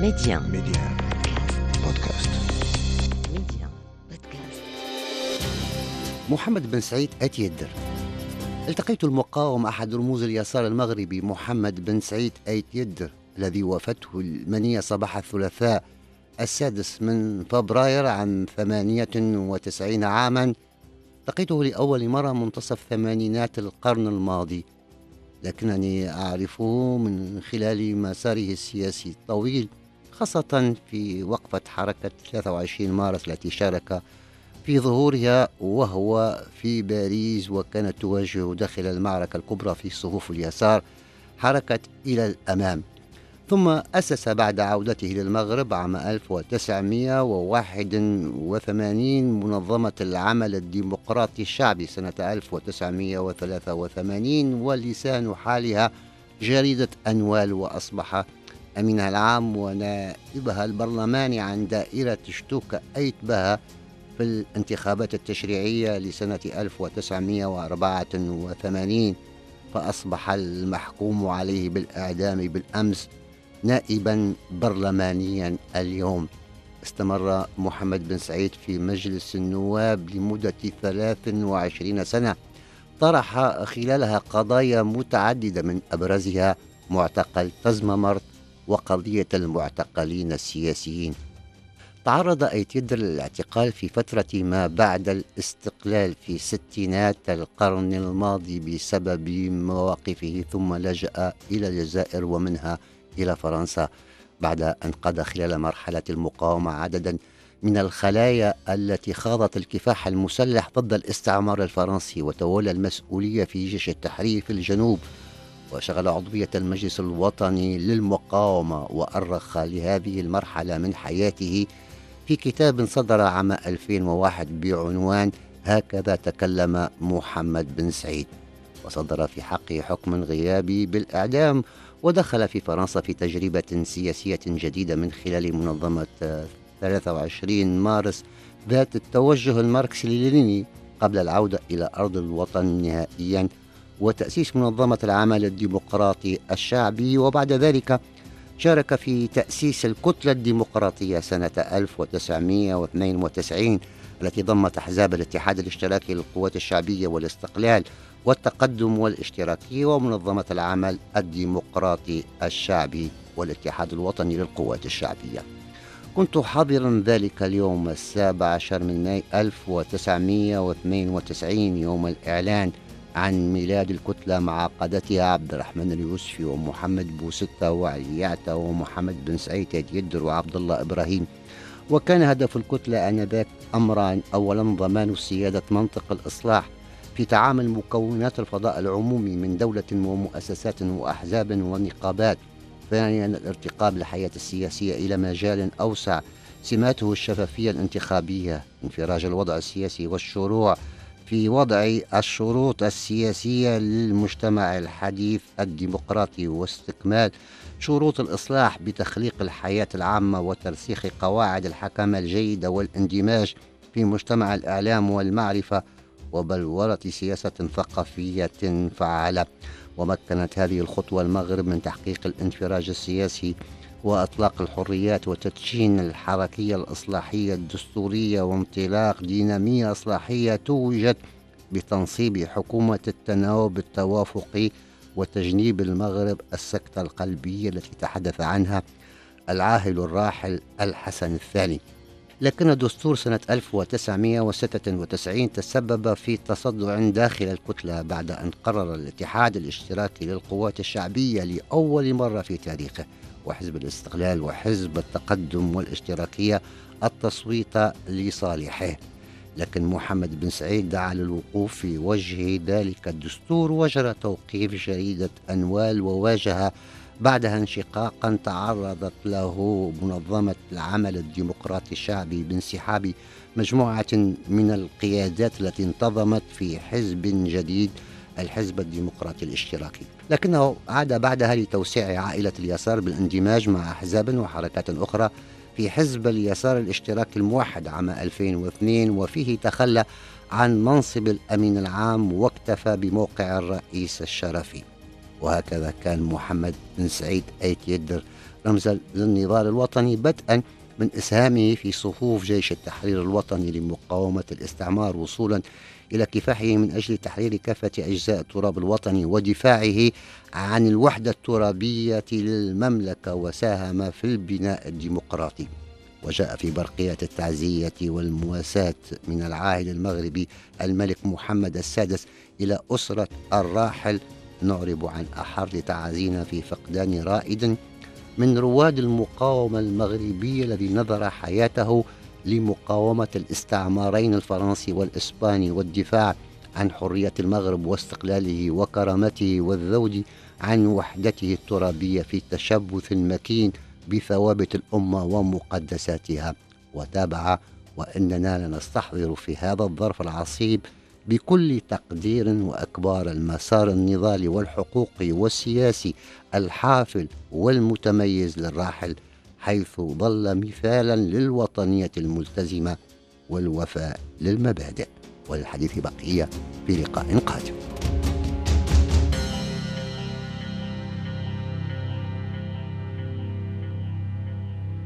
Média. Média. Podcast. Média. Podcast. محمد بن سعيد أتيدر التقيت المقاوم أحد رموز اليسار المغربي محمد بن سعيد أيتيدر الذي وافته المنية صباح الثلاثاء السادس من فبراير عام 98 عاما لقيته لأول مرة منتصف ثمانينات القرن الماضي لكنني أعرفه من خلال مساره السياسي الطويل خاصة في وقفة حركة 23 مارس التي شارك في ظهورها وهو في باريس وكانت تواجه داخل المعركة الكبرى في صفوف اليسار حركة إلى الأمام. ثم أسس بعد عودته للمغرب عام 1981 منظمة العمل الديمقراطي الشعبي سنة 1983 ولسان حالها جريدة أنوال وأصبح أمينها العام ونائبها البرلماني عن دائرة شتوكة أيتبها في الانتخابات التشريعية لسنة 1984 فأصبح المحكوم عليه بالإعدام بالأمس نائبا برلمانيا اليوم. استمر محمد بن سعيد في مجلس النواب لمدة 23 سنة طرح خلالها قضايا متعددة من أبرزها معتقل تزممرت وقضية المعتقلين السياسيين. تعرض أيتيدر للاعتقال في فترة ما بعد الاستقلال في ستينات القرن الماضي بسبب مواقفه ثم لجأ إلى الجزائر ومنها إلى فرنسا بعد أن قضى خلال مرحلة المقاومة عددا من الخلايا التي خاضت الكفاح المسلح ضد الاستعمار الفرنسي وتولى المسؤولية في جيش التحرير في الجنوب. وشغل عضوية المجلس الوطني للمقاومة وأرخ لهذه المرحلة من حياته في كتاب صدر عام 2001 بعنوان هكذا تكلم محمد بن سعيد وصدر في حقه حكم غيابي بالإعدام ودخل في فرنسا في تجربة سياسية جديدة من خلال منظمة 23 مارس ذات التوجه الماركسي لينيني قبل العودة إلى أرض الوطن نهائيا وتأسيس منظمة العمل الديمقراطي الشعبي وبعد ذلك شارك في تأسيس الكتلة الديمقراطية سنة 1992 التي ضمت أحزاب الاتحاد الاشتراكي للقوات الشعبية والاستقلال والتقدم والاشتراكية ومنظمة العمل الديمقراطي الشعبي والاتحاد الوطني للقوات الشعبية. كنت حاضرا ذلك اليوم السابع عشر من ماي 1992 يوم الإعلان. عن ميلاد الكتلة مع قادتها عبد الرحمن اليوسفي ومحمد بوستة وعلي يعتى ومحمد بن سعيد يدر وعبد الله إبراهيم. وكان هدف الكتلة آنذاك أمران أولا ضمان سيادة منطق الإصلاح في تعامل مكونات الفضاء العمومي من دولة ومؤسسات وأحزاب ونقابات. ثانيا الارتقاء بالحياة السياسية إلى مجال أوسع سماته الشفافية الانتخابية انفراج الوضع السياسي والشروع في وضع الشروط السياسية للمجتمع الحديث الديمقراطي واستكمال شروط الإصلاح بتخليق الحياة العامة وترسيخ قواعد الحكمة الجيدة والاندماج في مجتمع الإعلام والمعرفة وبلورة سياسة ثقافية فعالة. ومكنت هذه الخطوة المغرب من تحقيق الانفراج السياسي وإطلاق الحريات وتدشين الحركية الإصلاحية الدستورية وانطلاق دينامية إصلاحية توجت بتنصيب حكومة التناوب التوافقي وتجنيب المغرب السكتة القلبية التي تحدث عنها العاهل الراحل الحسن الثاني. لكن دستور سنة 1996 تسبب في تصدع داخل الكتلة بعد أن قرر الاتحاد الاشتراكي للقوات الشعبية لأول مرة في تاريخه. وحزب الاستقلال وحزب التقدم والاشتراكية التصويت لصالحه. لكن محمد بن سعيد دعا للوقوف في وجه ذلك الدستور وجرى توقيف جريدة أنوال وواجه بعدها انشقاقا تعرضت له منظمة العمل الديمقراطي الشعبي بانسحاب مجموعة من القيادات التي انتظمت في حزب جديد الحزب الديمقراطي الاشتراكي. لكنه عاد بعدها لتوسيع عائلة اليسار بالاندماج مع أحزاب وحركات أخرى في حزب اليسار الاشتراكي الموحد عام 2002 وفيه تخلى عن منصب الأمين العام واكتفى بموقع الرئيس الشرفي. وهكذا كان محمد بن سعيد أيت يدر رمزا للنضال الوطني بدءا من إسهامه في صفوف جيش التحرير الوطني لمقاومة الاستعمار وصولا إلى كفاحه من أجل تحرير كافة أجزاء التراب الوطني ودفاعه عن الوحدة الترابية للمملكة وساهم في البناء الديمقراطي. وجاء في برقية التعزية والمواساة من العاهل المغربي الملك محمد السادس إلى أسرة الراحل. نعرب عن أحر تعازينا في فقدان رائد من رواد المقاومة المغربية الذي نذر حياته لمقاومة الاستعمارين الفرنسي والإسباني والدفاع عن حرية المغرب واستقلاله وكرامته والذود عن وحدته الترابية في التشبث المكين بثوابت الأمة ومقدساتها. وتابع وإننا لنستحضر في هذا الظرف العصيب بكل تقدير وأكبار المسار النضالي والحقوقي والسياسي الحافل والمتميز للراحل حيث ظل مثالا للوطنية الملتزمة والوفاء للمبادئ. والحديث بقية في لقاء قادم.